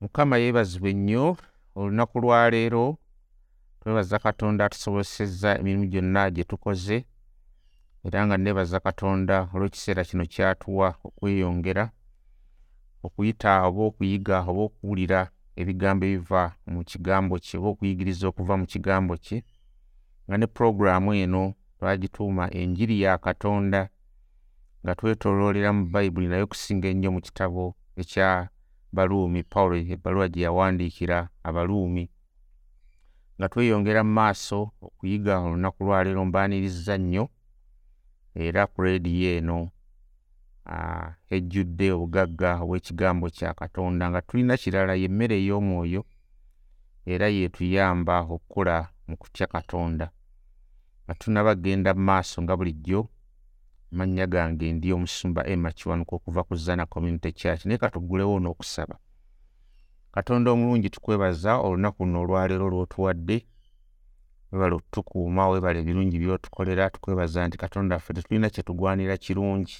mukama yeebazibwe nnyo olunaku lwaleero twebaza katonda atusobozesezza emirimu gyonna gye tukoze era nga neebaza katonda olw'ekiseera kino kyatuwa okweyongera okuyita oba okuyiga oba okuwulira ebigambo ebiva mu kigambo kye oba okuyigiriza okuva mu kigambo kye nga ne puroguraamu eno twagituuma enjiri ya katonda nga twetooloolera mu bayibuli naye okusinga ennyo mu kitabo ekya baluumi pawulo ebbaluwa gye yawandiikira abaluumi nga tweyongera mu maaso okuyiga olunaku lwaleero mbaanirizza nnyo era ku leediyo eno ejjudde obugagga obw'ekigambo kya katonda nga tulina kirala ye mmere ey'omwoyo era yeetuyamba okukola mu kutya katonda. Nga tunabagenda mu maaso nga bulijjo amannya gange ndi omusumba emma kiwanuka okuva ku zana community church naye katuggulewo n'okusaba. Katonda omulungi tukwebaza olunaku luno olwaleero lw'otuwadde webale otukuuma webale ebirungi by'otukolera tukwebaza nti katonda ffe tetulina kye tugwanira kirungi.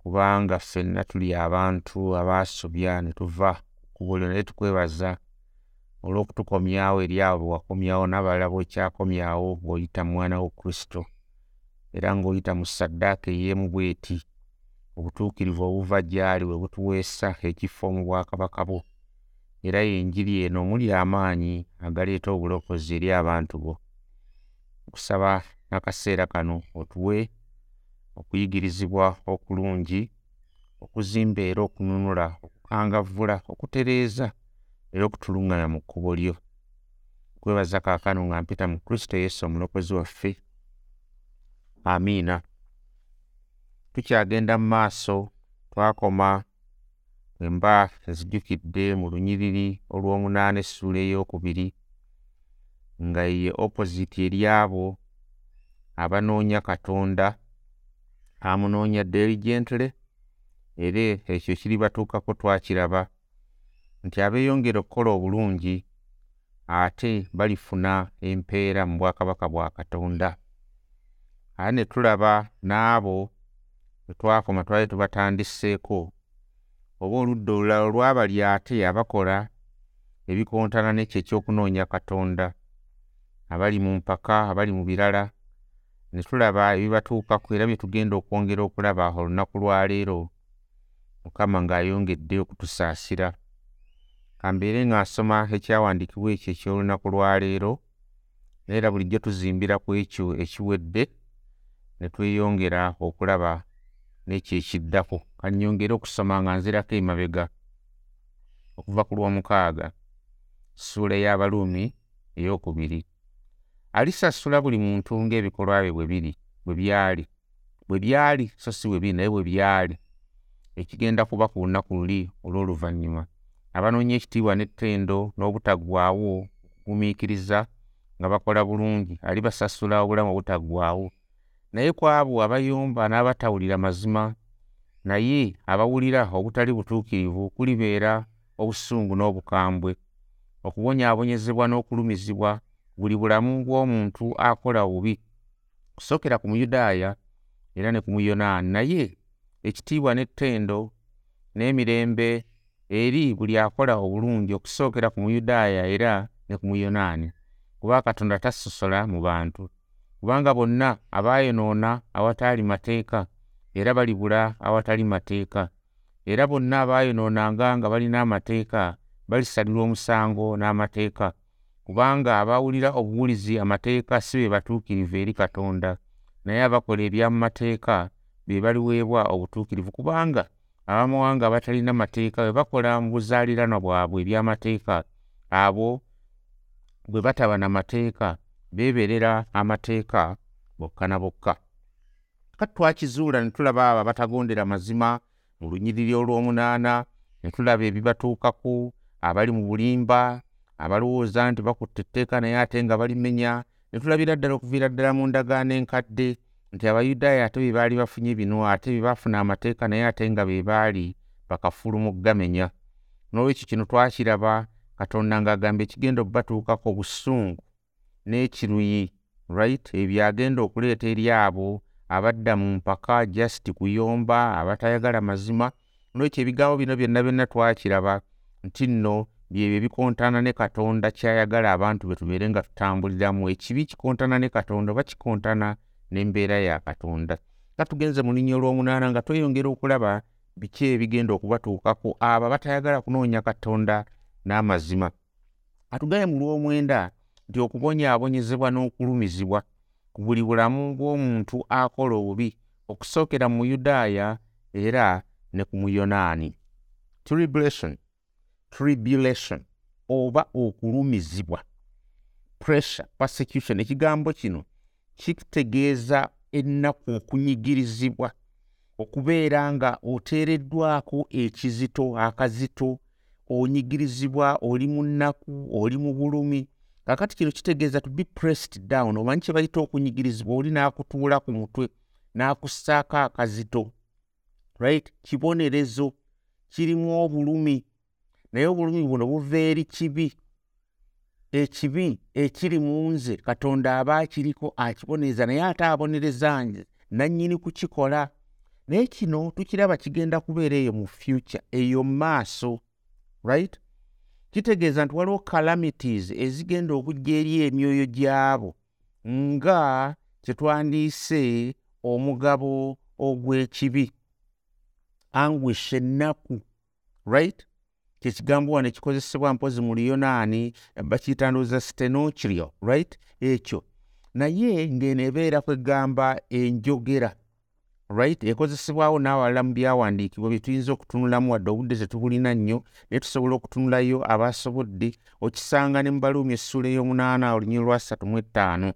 Kubanga ffenna tuli abantu abaasobya ne tuva kkubo lyo naye tukwebaza olw'okutukomyawo eri abo be wakomyawo n'abalala bw'okyakomyawo ng'oyita mu mwana wo kristo era ng'oyita mu ssaddaaka eyeemu bw'eti. Obutuukirivu obuva gy'ali bwe butuweesa ekifo mu bwakabaka bwo. Era yenjiri eno omuli amaanyi agaleeta obulokozi eri abantu bo. Okusaba n'akaseera kano otuwe okuyigirizibwa okulungi okuzimba era okununula okukangavvula okutereeza era okutuluŋŋamya mu kkubo lyo. Kwebaza kaakano nga mpita mu kristo yesu omulokozi waffe amiina tukyagenda mu maaso twakoma emba ezijjukidde mu lunyiriri olw'omunaana essuula ey'okubiri nga ye opposite eri abo abanoonya katonda amunoonya diligently era ekyo kiribatuukako twakiraba nti abeeyongera okukola obulungi ate balifuna empeera mu bwakabaka bwa katonda ate ne tulaba n'abo bwe twakoma twali tubatandiseeko. Oba oludda olulala olwabali ate abakola ebikontana n'ekyo ekyokunoonya katonda abali mu mpaka abali mu birala ne tulaba ebibatuukako era bye tugenda okwongera okulaba olunaku lwaleero mukama ng'ayongedde okutusaasira. Kambeere nga nsoma ekyawandiikibwa ekyo eky'olunaku lwaleero naye era bulijjo tuzimbira ku ekyo ekiwedde ne tweyongera okulaba n'ekyo ekiddako kannyongere okusoma nga nzirako emabega. Okuva ku lw'omukaaga ssuula y'abaluumi ey'okubiri. Alisasula buli muntu ng'ebikolwa bye bwe biri bwe byali. Bwe byali so si bwe biri naye bwe byali. Ekigenda kuba ku lunaku luli olw'oluvannyuma. Abanoonya ekitiibwa n'ettendo n'obutaggwaawo okugumiikiriza nga bakola bulungi alibasasula obulamu obutaggwaawo naye ku abo abayomba n'abatawulira mazima naye abawulira obutali butuukirivu kulibeera obusungu n'obukambwe. Okubonyaabonyezebwa n'okulumizibwa buli bulamu bw'omuntu akola obubi kusookera ku muyudaaya era ne ku muyonaani naye ekitiibwa n'ettendo n'emirembe eri buli akola obulungi okusookera ku muyudaaya era ne ku muyonaani kuba katonda tasosola mu bantu kubanga bonna abaayonoona awataali mateeka era balibula awatali mateeka. Era bonna abaayonoonanga nga balina amateeka balisalirwa omusango n'amateeka. Kubanga abawulira obuwulizi amateeka si be batuukirivu eri katonda naye abakola ebya mu mateeka be baliweebwa obutuukirivu. Kubanga abamawanga abatalina mateeka bwe bakola mu buzaaliranwa bwabwe eby'amateeka abo bwe bataba na mateeka beeberera amateeka bokka na bokka. Kati twakizuula ne tulaba abo abatagondera mazima mu lunyiriri olw'omunaana ne tulaba ebibatuukako abali mu bulimba abalowooza nti bakutte etteeka naye ate nga balimenya ne tulabira ddala okuviira ddala mu ndagaano enkadde nti abayudaaya ate be baali bafunye bino ate be baafuna amateeka naye ate nga be baali bakafulu mu ggamenya n'olwekyo kino twakiraba katonda ng'agamba ekigenda okubatuukako obusungu n'ekiruyi right? Ebyo agenda okuleeta eri abo abadda mu mpaka just kuyomba abatayagala mazima. N'olwekyo ebigambo bino byonna byonna twakiraba nti nno byebyo bikontana ne katonda kyayagala abantu bwe tubeere nga tutambuliramu. Ekibi kikontana ne katonda oba kikontana n'embeera ya katonda. Nga tugenze mu linnya olw'omunaana nga tweyongera okulaba biki ebigenda okubatuukako abo abatayagala kunoonya katonda n'amazima. Atugaye mu lw'omwenda nti okubonyaabonyezebwa n'okulumizibwa ku buli bulamu bw'omuntu akola obubi okusookera mu yudaaya era ne ku muyonaani tribulation tribulation oba okulumizibwa. Pressure persecution ekigambo kino kitegeeza ennaku okunyigirizibwa okubeera nga oteereddwako ekizito akazito onyigirizibwa oli mu nnaku oli mu bulumi kakati kino kitegeeza to be pressed down omanyi kye bayita okunyigirizibwa oli n'akutuula ku mutwe n'akussaako akazito right? Kibonerezo kirimu obulumi. Naye obulumi buno buva eri kibi ekibi ekiri mu nze katonda aba akiriko akibonereza naye ate abonereza nze nannyini kukikola. Naye kino tukiraba kigenda kubeera eyo mu future eyo maaso right kitegeeza nti waliwo calamities ezigenda okujja eri emyoyo gyabo nga kyetwandiise omugabo ogw'ekibi. Anguish ennaku right? Kyekigambo wano ekikozesebwa mpozi mu luyonaani bakiyitandooza stenochrio right? Ekyo. Naye ng'eno ebeera kwegamba enjogera right? Ekozesebwawo n'awalala mu byawandiikibwa bye tuyinza okutunulamu wadde obudde tetubulina nnyo naye tusobola okutunulayo abasobodde okisanga ne mu baluumi essuula ey'omunaana olunyi lwa ssatu mu ettaano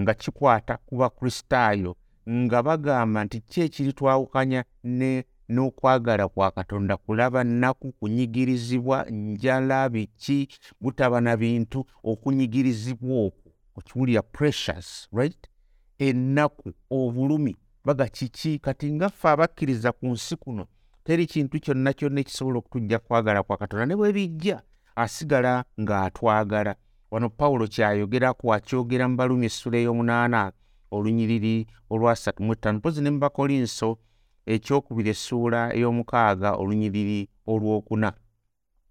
nga kikwata ku bakristaayo nga bagamba nti ki ekiri twawukanya ne n'okwagala kwa katonda kulaba nnaku kunyigirizibwa njala biki butaba na bintu okunyigirizibwa okwo okiwulira pressures right? Ennaku obulumi baga kiki? Kati nga ffe abakkiriza ku nsi kuno teri kintu kyonna kyonna ekisobola okutujja kwagala kwa katonda ne bwe bijja asigala ng'atwagala. Wano pawulo kyayogerako akyogera mu balumi essula ey'omunaana olunyiriri olwasatu mu ettaano mpozi ne mu bakolinso ekyokubiri essuula ey'omukaaga olunyiriri olwokuna.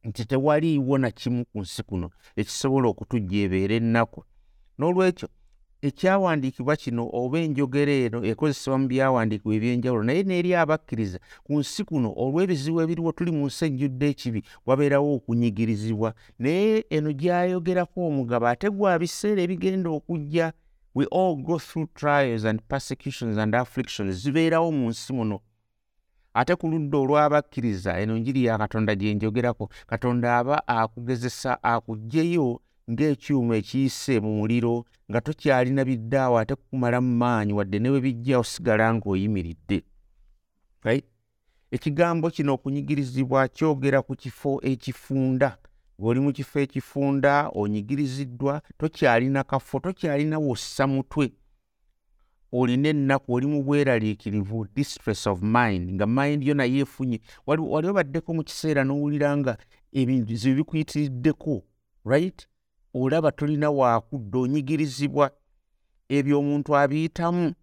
Nti tewaliiwo na kimu ku nsi kuno ekisobola okutujja ebeera ennaku. N'olwekyo ekyawandiikibwa kino oba enjogera eno ekozesebwa mu byawandiikibwa ebyenjawulo naye n'eri abakkiriza ku nsi kuno olw'ebizibu ebiriwo tuli mu nsi ejjudde ekibi wabeerawo okunyigirizibwa. Naye eno gyayogerako omugabo ate gwa biseera ebigenda okujja we all go through trials and persecutions and afflictions zibeerawo mu nsi muno. Ate ku ludda olw'abakkiriza eno njiri ya katonda gye njogerako katonda aba akugezesa akuggyeyo ng'ekyuma ekiyise mu muliro nga tokyalina biddaawo ate kukumalamu maanyi wadde ne bwe bijja osigala ng'oyimiridde. Ekigambo kino okunyigirizibwa kyogera ku kifo ekifunda. Ng'oli mu kifo ekifunda onyigiriziddwa tokyalina kafo tokyalina wossa mutwe. Olina ennaku oli mu bweraliikirivu distress of mind nga mind yo naye efunye wali obaddeko mu kiseera n'owulira nga ebintu bikuyitiriddeko right olaba tolina waakudda onyigirizibwa ebyo omuntu abiyitamu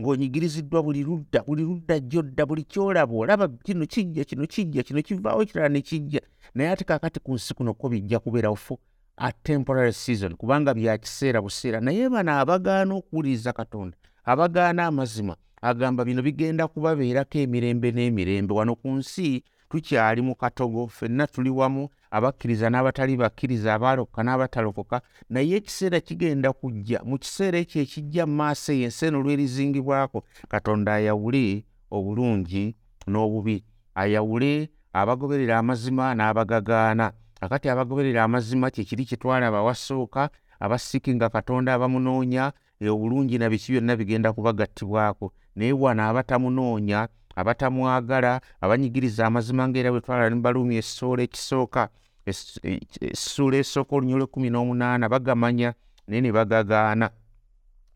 ng'onyigiriziddwa buli ludda buli ludda jjodda buli kyolaba olaba kino kijja kino kijja kino kivaawo kirala ne kijja naye ate kaakati ku nsi kuno ko bijja kubeerawo fo a temporary season kubanga bya kiseera buseera. Naye bano abagaana okuwuliriza katonda abagaana amazima agamba bino bigenda kubabeerako emirembe n'emirembe. Wano ku nsi tukyali mu katogo ffenna tuli wamu abakkiriza n'abatali bakkiriza abaalokoka n'abatalokoka naye ekiseera kigenda kujja mu kiseera ekyo ekijja mu maaso eyo ensi eno lwerizingibwako katonda ayawule obulungi n'obubi ayawule abagoberera amazima n'abagagaana. Akati abagoberera amazima kyekiri kyetwalaba wasooka abasikinga katonda abamunoonya obulungi na biki byonna bigenda kubagattibwako naye wano abatamunoonya abatamwagala abanyigiriza amazima ngaera bwe twalaba ne baluumi essoola ekisooka essuula esooka olunya olwekumi n'omunaana bagamanya naye ne bagagaana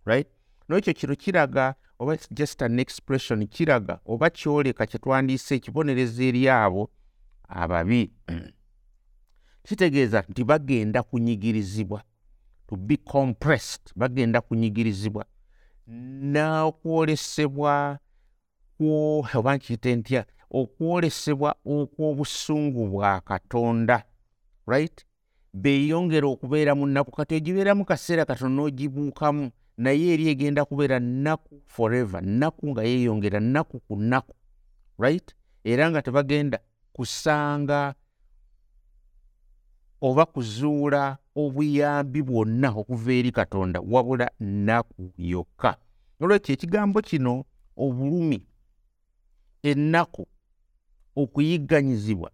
right? Nolwekyo kino kiraga oba just an expression kiraga oba kyoleka kyetwandiise ekibonereza eri abo ababi kitegeeza nti bagenda kunyigirizibwa to be compressed bagenda kunyigirizibwa. N'okwolesebwa oba nkiyite ntya okwolesebwa okw'obusungu bwa katonda right? Beeyongera okubeera mu nnaku kati ogibeeramu kaseera katono n'ogibuukamu naye eri egenda kubeera nnaku forever nnaku nga yeeyongera nnaku ku nnaku right? Era nga tebagenda kusanga oba kuzuula obuyambi bwonna okuva eri katonda wabula nnaku yokka. Olwekyo ekigambo kino obulumi ennaku okuyigganyizibwa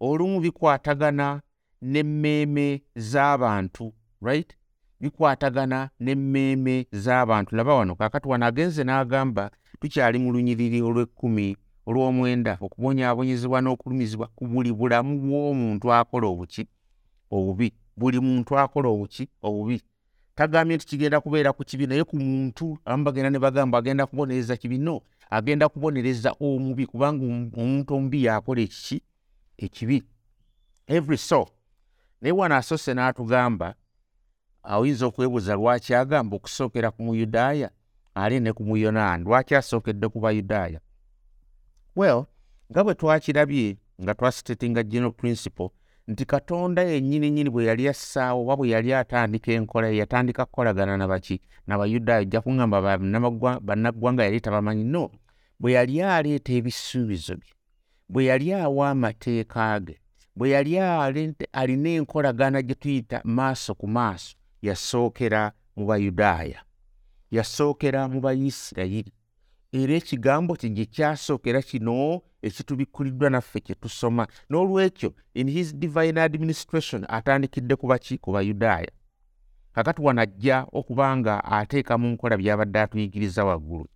olumu bikwatagana n'emmeeme z'abantu right? Bikwatagana n'emmeeme z'abantu. Laba wano kaakati wano agenze n'agamba tukyali mu lunyiriri olw'ekkumi olw'omwenda okubonyaabonyezebwa n'okulumizibwa ku buli bulamu bw'omuntu akola obuki obubi. Buli muntu akola obuki obubi. Tagambye nti kigenda kubeera ku kibi naye ku muntu abamu bagenda ne bagamba agenda kubonereza kibi. No agenda kubonereza omubi kubanga omuntu omubi yakola ekiki ekibi. Every so naye wano asoose n'atugamba oyinza okwebuuza lwaki agamba okusookera ku muyudaaya ali ne ku muyonaani lwaki asookedde ku bayudaaya well nga bwe twakirabye nga twasitetinga general principle nti katonda yennyini nnyini bwe yali assaawo oba bwe yali atandika enkola yatandika kukolagana nabaki nabayudaaya ojja kuŋŋamba bannaggwanga yali tabamanyi. No bwe yali aleeta ebisuubizo bye bwe yali awa amateeka ge bwe yali alina enkolagana gye tuyita maaso ku maaso yasookera mu bayudaaya yasookera mu bayisirayiri era ekigambo kye gye kyasookera kino ekitubikkuliddwa naffe kye tusoma. N'olwekyo in his divine administration atandikidde ku baki ku bayudaaya kakati wanajja okuba nga ateeka mu nkola by'abadde atuyigiriza waggulu.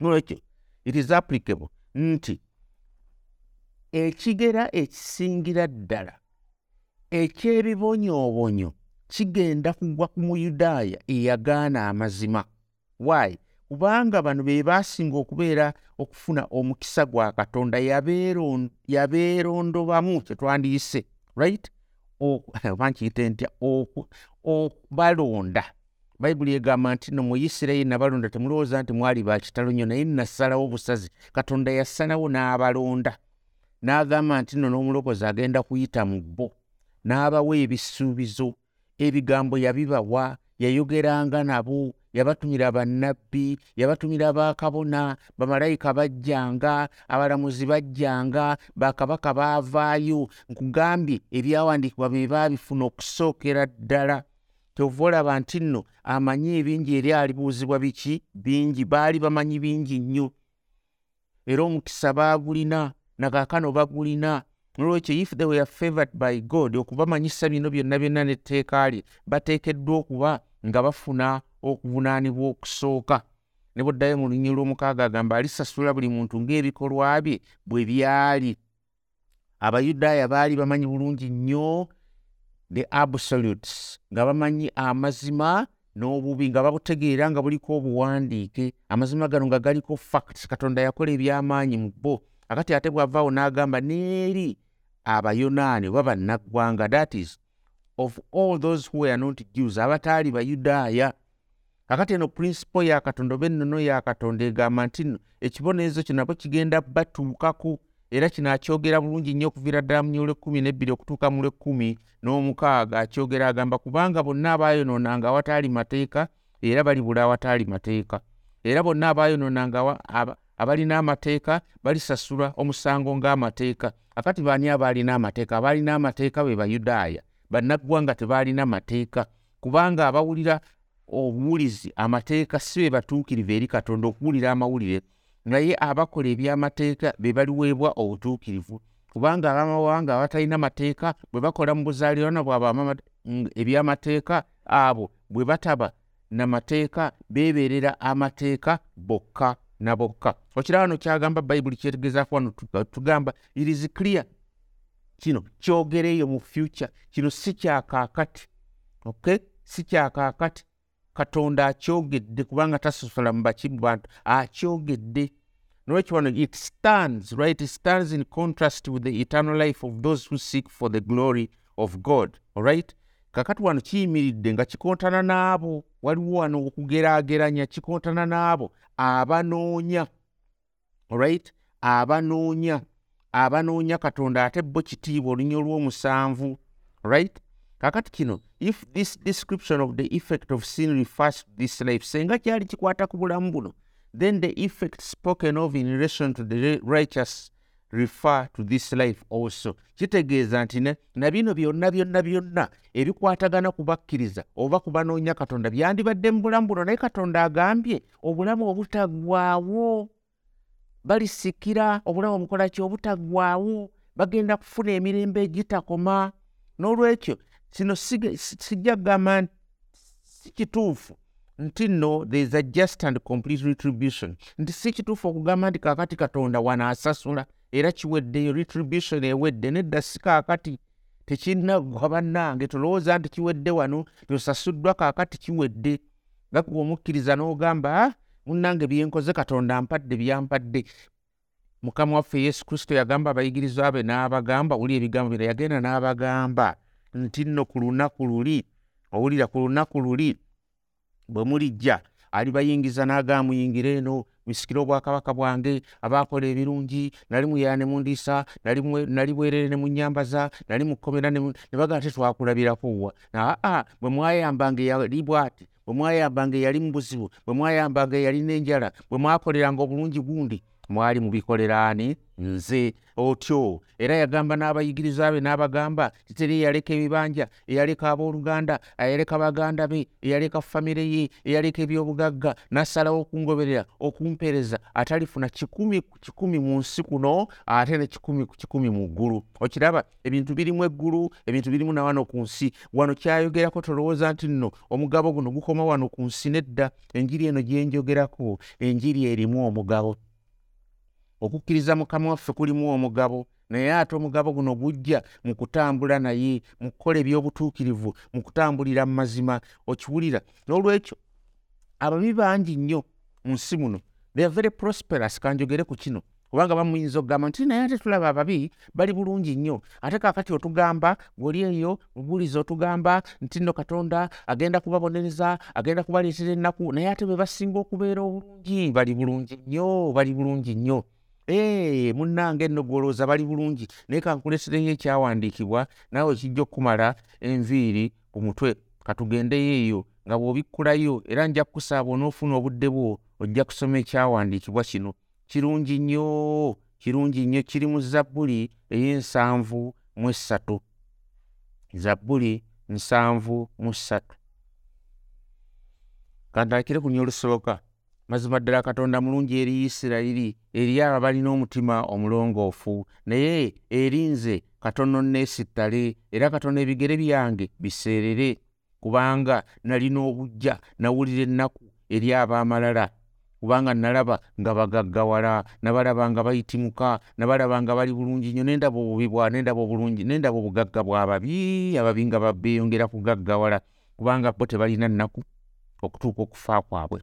N'olwekyo it is applicable nti ekigera ekisingira ddala eky'ebibonyoobonyo kigenda kugwa ku muyudaaya eyagaana amazima. Why kubanga bano be baasinga okubeera okufuna omukisa gwa katonda yabeerondobamu kyetwandiyise right? Oba nkiyite ntya? Okubalonda. Bayibuli egamba nti no mu isirayiri nabalonda temulowooza nti mwali bakitalo nnyo naye nasalawo obusazi. Katonda yasalawo n'abalonda. N'agamba nti no n'omulokozi agenda kuyita mu bo. N'abawa ebisuubizo ebigambo yabibawa yayogeranga nabo yabatumira bannabbi yabatumira bakabona bamalayika bajjanga abalamuzi bajjanga bakabaka baavaayo. Nkugambye ebyawandiikibwa be baabifuna okusookera ddala. Kyova olaba nti nno amanyi ebingi eri alibuuzibwa biki? Bingi baali bamanyi bingi nnyo. Era omukisa baagulina nakaakano bagulina. Nolwekyo if they were favored by god okubamanyisa bino byonna byonna netteeka lye bateekeddwa okuba nga bafuna okuvunaanibwa okusooka ne bweddayo mu lunyi lw'omukaaga agamba alisasula buli muntu ng'ebikolwa bye bwe byali. Abayudaaya baali bamanyi bulungi nnyo the absolutes nga bamanyi amazima n'obubi nga babutegeera nga buliko obuwandiike. Amazima gano nga galiko facts katonda yakola ebyamaanyi mu bo. Akati ate bw'avaawo n'agamba n'eri abayonaani oba bannaggwanga that is of all those who were not jews abataali bayudaaya kakati eno purinsipo ya katonda oba ennono ya katonda egamba nti nno ekibonerezo kino nabwe kigenda batuukako era kino akyogera bulungi nnyo okuviira ddala mu lwekumi nebbiri okutuuka mu lwekumi n'omukaaga. Akyogera agamba kubanga bonna abaayonoonanga awataali mateeka era balibula awataali mateeka. Era bonna abaayonoonanga abalina amateeka balisasula omusango ng'amateeka. Akati baani abaalina amateeka? Abaalina amateeka be bayudaaya. Bannaggwanga tebaalina mateeka. Kubanga abawulira obuwulizi amateeka si be batuukirivu eri katonda okuwulira amawulire naye abakola ebyamateeka be baliweebwa obutuukirivu. Kubanga abamawanga abatalina mateeka bwe bakola mu buzaaliranwa bwabwe ebyamateeka abo bwe bataba namateeka beebeerera amateeka bokka na bokka. Okiraba no kyagamba bayibuli kyetegezaako wano tugamba irizi clear. Kino kyogereeyo mu future. Kino si kyakaakati okay? Si kyakaakati katonda akyogedde kubanga tasosola mu baki mu bantu akyogedde. Nolwekyo wano it stands right? It stands in contrast with the eternal life of those who seek for the glory of god alright kakati wano kiyimiridde nga kikontana n'abo waliwo wano okugeraageranya kikontana n'abo abanoonya alright abanoonya abanoonya katonda ate bo kitiibwa olunya olw'omusanvu right kakati kino if this description of the effect of sin refers to this life senga kyali kikwata ku bulamu buno then the effect spoken of in relation to the righteous refer to this life also. Kitegeeza nti na bino byonna byonna byonna ebikwatagana kubakkiriza oba kubanoonya katonda byandibadde mu bulamu buno naye katonda agambye obulamu obutaggwaawo balisikira obulamu obukola ki? Obutaggwaawo bagenda kufuna emirembe egitakoma. N'olwekyo kino sijja kugamba si kituufu nti nno thereis a just and complete retribution. Nti si kituufu okugamba nti kaakati katonda wanaasasula era kiweddeyo retribution ewedde nedda si kaakati tekinaggwa bannange tolowooza nti kiwedde wano tosasuddwa kaakati kiwedde. Gakuba omukkiriza n'ogamba ah, munnange byenkoze katonda mpadde byampadde. Mukama waffe yesu kristo yagamba abayigirizwa be n'abagamba wuli ebigambo bira yagenda n'abagamba nti nno ku lunaku luli owulira ku lunaku luli bwe mulijja alibayingiza n'agamba muyingire eno misikire obwakabaka bwange abaakola ebirungi nali muyana ne mundiisa nali bwerere ne munyambaza nali mukomera ne bagaa tetwakulabirakuwa aa bwe mwayambanga eyali bwati bwe mwayambanga eyali mu buzibu bwe mwayambanga eyalina enjala bwe mwakoleranga obulungi gundi mwali mubikoleraani nze. Otyo. Era yagamba n'abayigiriza be n'abagamba kiteri eyaleka ebibanja eyaleka abooluganda eyaleka baganda be eyaleka famire ye eyaleka ebyobugagga n'assalawo okungoberera okumpeereza atalifuna kikumi ku kikumi mu nsi kuno ate ne kikumi ku kikumi mu ggulu. Okiraba ebintu birimu eggulu ebintu birimu na wano ku nsi. Wano kyayogerako tolowooza nti nno omugabo guno gukoma wano ku nsi nedda. Enjiri eno gyenjogerako enjiri erimu omugabo okukkiriza mukama waffe kulimu omugabo naye ate omugabo guno gujja mu kutambula naye mu kukola ebyobutuukirivu mu kutambulira mu mazima. Okiwulira n'olwekyo ababi bangi nnyo mu nsi muno they are very prosperous kanjogere ku kino kubanga bamuyinza okugamba nti naye ate tulaba ababi bali bulungi nnyo. Ate kaakati otugamba gwoli eyo obuuliza otugamba nti nno katonda agenda kubabonereza agenda kubaleetera ennaku naye ate bwe basinga okubeera obulungi bali bulungi nnyo bali bulungi nnyo munnange nno gwolowooza bali bulungi. Naye kankulesereyo ekyawandiikibwa naawe kijja okukumala enviiri ku mutwe katugendeyo eyo nga bw'obikkulayo era nja kukusaaba onoofuna obudde bwo ojja kusoma ekyawandiikibwa kino. Kirungi nnyo kirungi nnyo kiri mu zabbuli ey'ensanvu mu essatu zabbuli nsanvu mu ssatu. Kantandikire ku nnyo olusoboka mazima ddala katonda mulungi eri isirayiri eri abo balina omutima omulongoofu. Naye erinze katono neesittale era katonda ebigere byange biseerere. Kubanga nalina obujja nawulira ennaku eri ab'amalala kubanga nalaba nga bagaggawala nabalaba nga bayitimuka nabalaba nga bali bulungi nnyo. Nendaba obubi bwa nendaba obulungi nendaba obugagga bwababi ababi nga babeeyongera kugaggawala kubanga bo tebalina nnaku okutuuka okufa kwabwe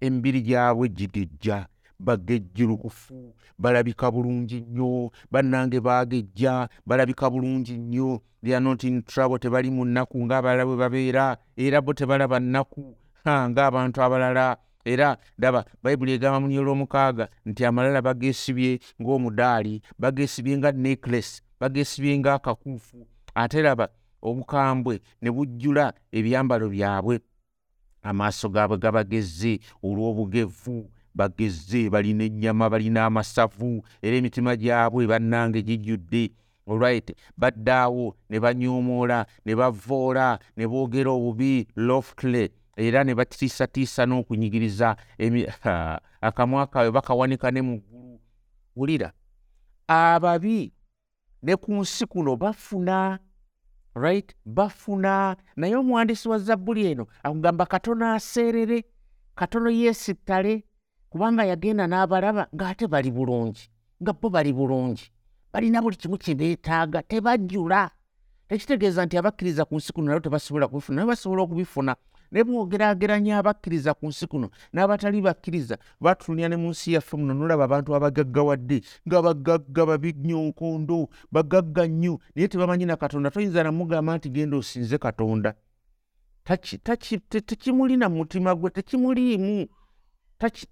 emibiri gyabwe gigejja bagejjulukufu balabika bulungi nnyo bannange baagejja balabika bulungi nnyo. Theyanotin trouble tebali mu nnaku ng'abalala bwe babeera era bo tebalaba nnaku ng'abantu abalala. Era daba bayibuli egamba mu nyolwomukaaga nti amalala bageesibye ng'omudaali bageesibye nga necklace bageesibye ng'akakuufu ate raba obukambwe ne bujjula ebyambalo byabwe amaaso gaabwe gabagezze olw'obugevu bagezze balina ennyama balina amasavu era emitima gyabwe bannange gijjudde. Olrit baddaawo ne banyoomoola ne bavoola ne boogera obubi loftly era ne batiisatiisa n'okunyigiriza akamwa kaabwe bakawanika ne mu ggulu. Wulira ababi ne ku nsi kuno bafuna right? Bafuna. Naye omuwandiisi wa zabbuli eno akugamba katono aseerere katono yeesittale kubanga yagenda n'abalaba ng'ate bali bulungi nga bo bali bulungi. Balina buli kimu kye beetaaga tebajjula. Tekitegeeza nti abakkiriza ku nsi kuno nabo tebasobola kubifuna naye basobola okubifuna naye bwogeraageranya abakkiriza ku nsi kuno n'abatali bakkiriza batulunira ne mu nsi yaffe muno nolaba abantu abagaggawadde nga bagagga babinyonkondo bagagga nnyo. Naye tebamanyi na katonda toyinza namugamba nti genda osinze katonda. Tekimulina mu mutima gwe tekimuliimu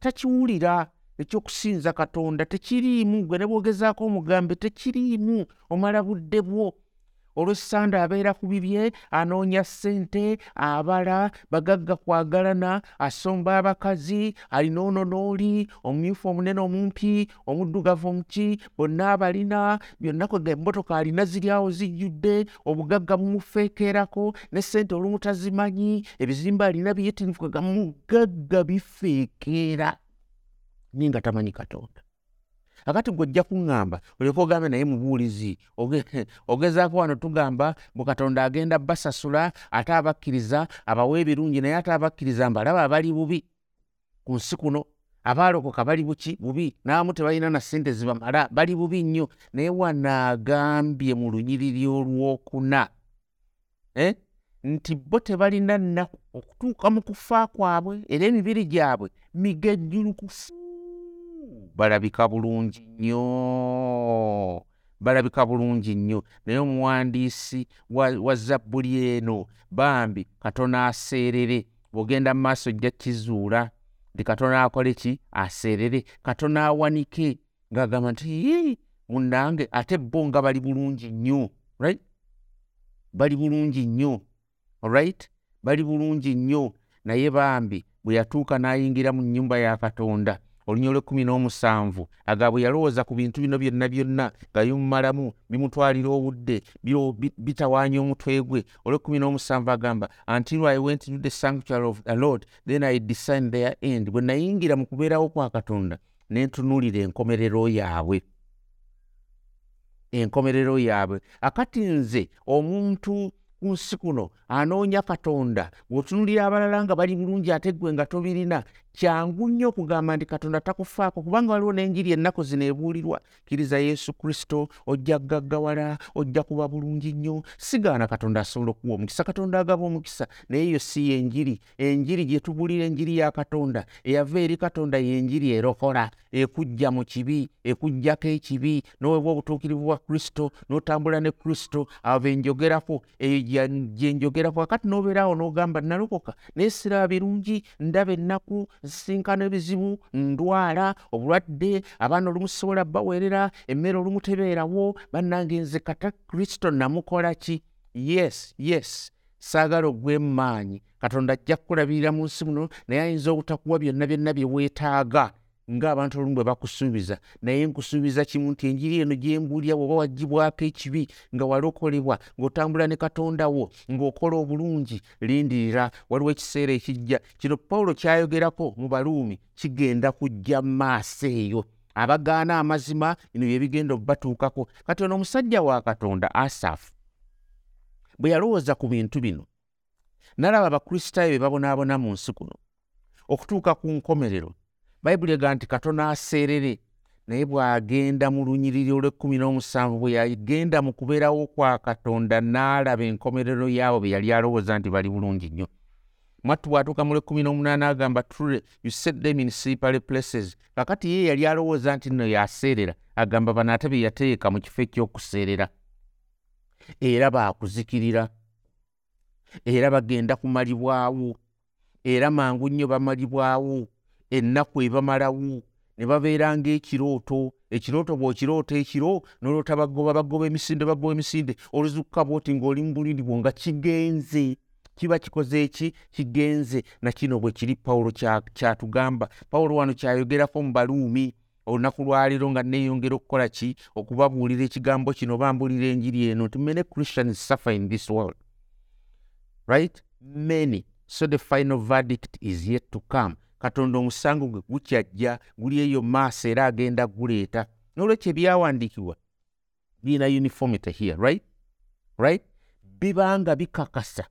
takiwulira ekyokusinza katonda tekiriimu. Gwe ne bwogezaako omugambe tekiriimu. Omala budde bwo olwessande abeera ku bibye anoonya ssente abala bagagga kwagalana asomba abakazi alina ono n'oli omumyufu omunene omumpi omuddugavu omuki bonna abalina byonna kwega emmotoka alina ziri awo zijjudde obugagga bumufeekeerako ne ssente olumu tazimanyi ebizimba alina biyitirivu kwega mugagga bifeekeera naye nga tamanyi katonda akati gwojja kuŋŋamba olyoka ogambe naye mubuulizi ogezaako wano tugamba bwe katonda agenda basasula ate abakkiriza abawa ebirungi naye ate abakkiriza mbalaba abali bubi. Ku nsi kuno abaalokoka bali buki bubi n'abamu tebalina na ssente zibamala bali bubi nnyo. Naye wanaagambye mu lunyiriri olwokuna eh? nti bo tebalina nnaku okutuuka mu kufa kwabwe era emibiri gyabwe migejjulukufu balabika bulungi nnyo balabika bulungi nnyo. Naye omuwandiisi wa, wa zabbuli eno bambi katono aseerere. Bw'ogenda mu maaso ojja kizuula nti katono akole ki? Aseerere. Katono awanike. Ng'agamba nti munnange ate bo nga bali bulungi nnyo right? Bali bulungi nnyo alright? Bali bulungi nnyo. Naye bambi bwe yatuuka n'ayingira mu nnyumba ya katonda olunya olwekumi n'omusanvu. Aga bwe yalowooza ku bintu bino byonna byonna nga bimumalamu bimutwalira obudde bitawaanya omutwe gwe. Olwekumi n'omusanvu agamba until i went to the sanctuary of the lord then i design their end. Bwe nayingira mu kubeerawo kwa katonda ne ntunuulira enkomerero yaabwe. Enkomerero yaabwe. Akati nze omuntu ku nsi kuno anoonya katonda bw'otunulira abalala nga bali bulungi ate ggwe nga tobirina kyangu nnyo okugamba nti katonda takufaako kubanga waliwo n'enjiri ennaku zino ebuulirwa. Kkiriza yesu kristo ojja kugaggawala ojja kuba bulungi nnyo. Sigaana katonda asobola okuwa omukisa katonda agaba omukisa. Naye eyo si yenjiri. Enjiri gye tubuulira enjiri ya katonda eyava eri katonda yenjiri erokola ekujja mu kibi ekujjako ekibi. N'owebwa obutuukirivu bwa kristo n'otambula ne kristo abo benjogerako eyo gyenjogerako kakati n'obeeraawo n'ogamba nalokoka naye siraba birungi ndaba ennaku nsisinkana ebizibu ndwala obulwadde abaana olumu sisobola baweerera emmere olumu tebeerawo bannange nze kata kristo namukola ki? Yes yes. Saagala ogwemu maanyi katonda ajja kukulabirira mu nsi muno naye ayinza obutakuwa byonna byonna bye weetaaga ng'abantu olumu bwe bakusuubiza. Naye nkusuubiza kimu nti enjiri eno gye mbuulira bw'oba wagibwako ekibi nga walokolebwa ng'otambula ne katonda wo ng'okola obulungi lindirira. Waliwo ekiseera ekijja. Kino pawulo kyayogerako mu baluumi kigenda kujja mu maaso eyo. Abagaana amazima bino bye bigenda okubatuukako kati ono omusajja wa katonda asafu bwe yalowooza ku bintu bino nalaba abakristaayo be babonaabona mu nsi kuno okutuuka ku nkomerero bayibuli ega nti katono aseerere. Naye bw'agenda mu lunyiriri olw'ekkumi n'omusanvu bwe yagenda mu kubeerawo kwa katonda n'alaba enkomerero yaabo be yali alowooza nti bali bulungi nnyo. Mwattu bw'atuuka mu lw'ekkumi n'omunaana agamba true you set them in slippery places. Kakati ye yali alowooza nti nno yaseerera agamba bano ate be yateeka mu kifo eky'okuseerera. Era baakuzikirira. Era bagenda kumalibwawo. Era mangu nnyo bamalibwawo ennaku ebamalawo ne babeera ng'ekirooto ekirooto bw'okiroota ekiro n'oloota bagoba bagoba emisinde bagoba emisinde oluzukka bwoti ng'oli mu buliri bwo nga kigenze. Kiba kikoze eki? Kigenze. Nakino bwe kiri pawulo kyatugamba. Pawulo wano kyayogerako mu baluumi olunaku lwaleero nga neeyongera okukola ki? Okubabuulira ekigambo kino bambuulira enjiri eno nti many christians suffer in this world. Right? Many. So the final verdict is yet to come katonda omusango gwe gukyajja guli eyo maaso era agenda guleeta n'olwekyo ebyawandiikibwa birina uniformity here right? Right? Bibanga bikakasa.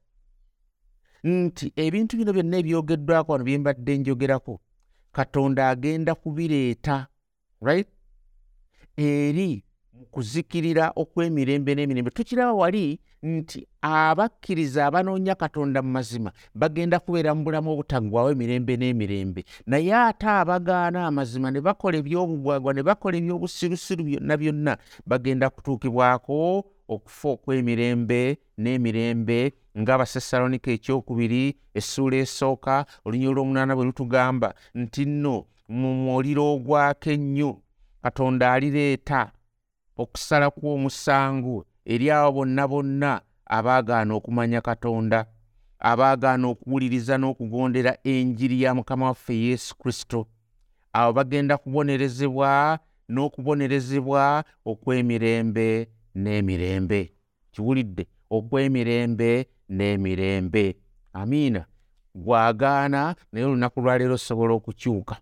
Nti ebintu bino byonna ebyogeddwako wano bye mbadde njogerako katonda agenda kubireeta right? Eri mu kuzikirira okw'emirembe n'emirembe. Tukiraba wali nti abakkiriza abanoonya katonda mu mazima bagenda kubeera mu bulamu obutaggwawo emirembe n'emirembe. Naye ate abagaana amazima ne bakola ebyobugwagwa ne bakola ebyobusirusiru byonna byonna bagenda kutuukibwako okufa okw'emirembe n'emirembe ng'abasesalonika ekyokubiri essuula esooka olunya olw'omunaana bwe lutugamba nti nno mu muliro ogwako ennyo katonda alireeta okusala kw'omusango eri abo bonna bonna abaagaana okumanya katonda abaagaana okuwuliriza n'okugondera enjiri ya mukama waffe yesu kristo. Abo bagenda kubonerezebwa n'okubonerezebwa okw'emirembe n'emirembe. Kiwulidde okw'emirembe n'emirembe. Amiina. Gwagaana naye olunaku lwaleero osobola okukyuka.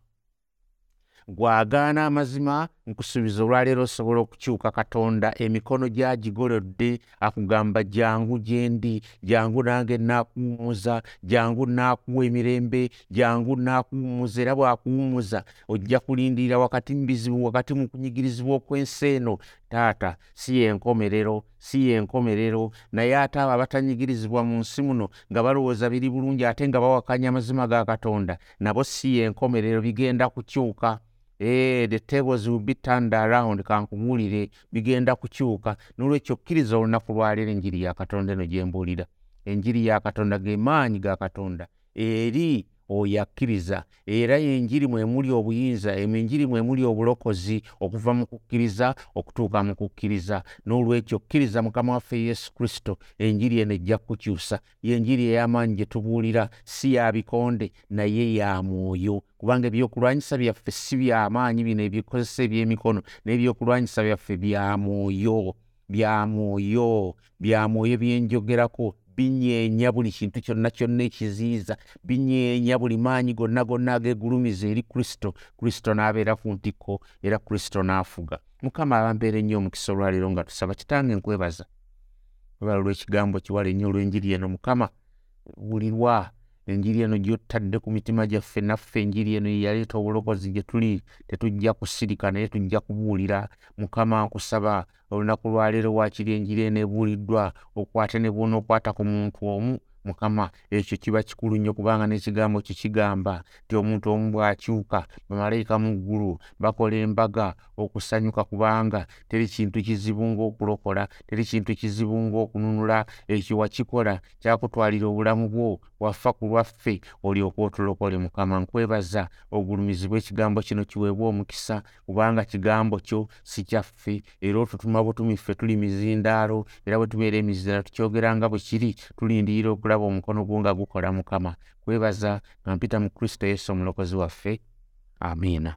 Gwagaana amazima nkusuubiza olwaleero osobola okukyuka katonda emikono gyagigolodde akugamba jangu gye ndi jangu nange naakuwumuza jangu naakuwa emirembe jangu naakuwumuza era bw'akuwumuza ojja kulindirira wakati mu bizibu wakati mu kunyigirizibwa okw'ensi eno. Taata si yenkomerero si yenkomerero naye ate abo abatanyigirizibwa mu nsi muno nga balowooza biri bulungi ate nga bawakanya amazima ga katonda nabo si yenkomerero bigenda kukyuka Eh, the tables will be turned around kankubuulire bigenda kukyuka. Nolwekyo kkiriza olunaku lwaleero enjiri ya katonda eno gyembuulira enjiri ya katonda ge maanyi ga katonda. Eri oyo akkiriza era yenjiri mwemuli obuyinza enjiri mwemuli obulokozi okuva mu kukkiriza okutuuka mu kukkiriza. N'olwekyo kkiriza mukama waffe yesu kristo enjiri eno ejja kukukyusa. Yenjiri ey'amaanyi gye tubuulira si ya bikonde naye ya mwoyo. Kubanga ebyokulwanyisa byaffe si byamaanyi bino ebikozesa ebyemikono n'ebyokulwanyisa byaffe bya mwoyo. Bya mwoyo. Bya mwoyo byenjogerako binyeenya buli kintu kyonna kyonna ekiziyiza binyeenya buli maanyi gonna gonna ag'egulumiza eri kristo. Kristo n'abeera ku ntikko era kristo n'afuga. Mukama abambeera ennyo omukisa olwaleero nga tusaba kitange nkwebaza. Webala olw'ekigambo kiwala ennyo olw'enjiri eno. Mukama bulirwa enjiri eno gyotadde ku mitima gyaffe naffe enjiri eno yeyaleeta obulokozi gye tuli tetujja kusirika naye tujja kubuulira. Mukama nkusaba olunaku lwaleero wakiri enjiri eno ebuuliddwa okwate ne bwona okwata ku muntu omu mukama ekyo kiba kikulu nnyo kubanga n'ekigambo kye kigamba nti omuntu omu bw'akyuka bamalayika mu ggulu bakola embaga okusanyuka kubanga teri kintu kizibu ng'okulokola teri kintu kizibu ng'okununula. Ekyo wakikola kyakutwalira obulamu bwo waffa ku lwaffe olyoka otulokole. Mukama nkwebaza ogulumizibwa ekigambo kino kiweebwa omukisa kubanga kigambo kyo si kyaffe. Era otutuma butumi ffe tuli mizindaalo era bwe tubeera emizindaalo tukyogera nga bwe kiri tulindirira okulaba omukono gwo nga gukola mukama. Kwebaza nga mpita mu kristo yesu omulokozi waffe. Amiina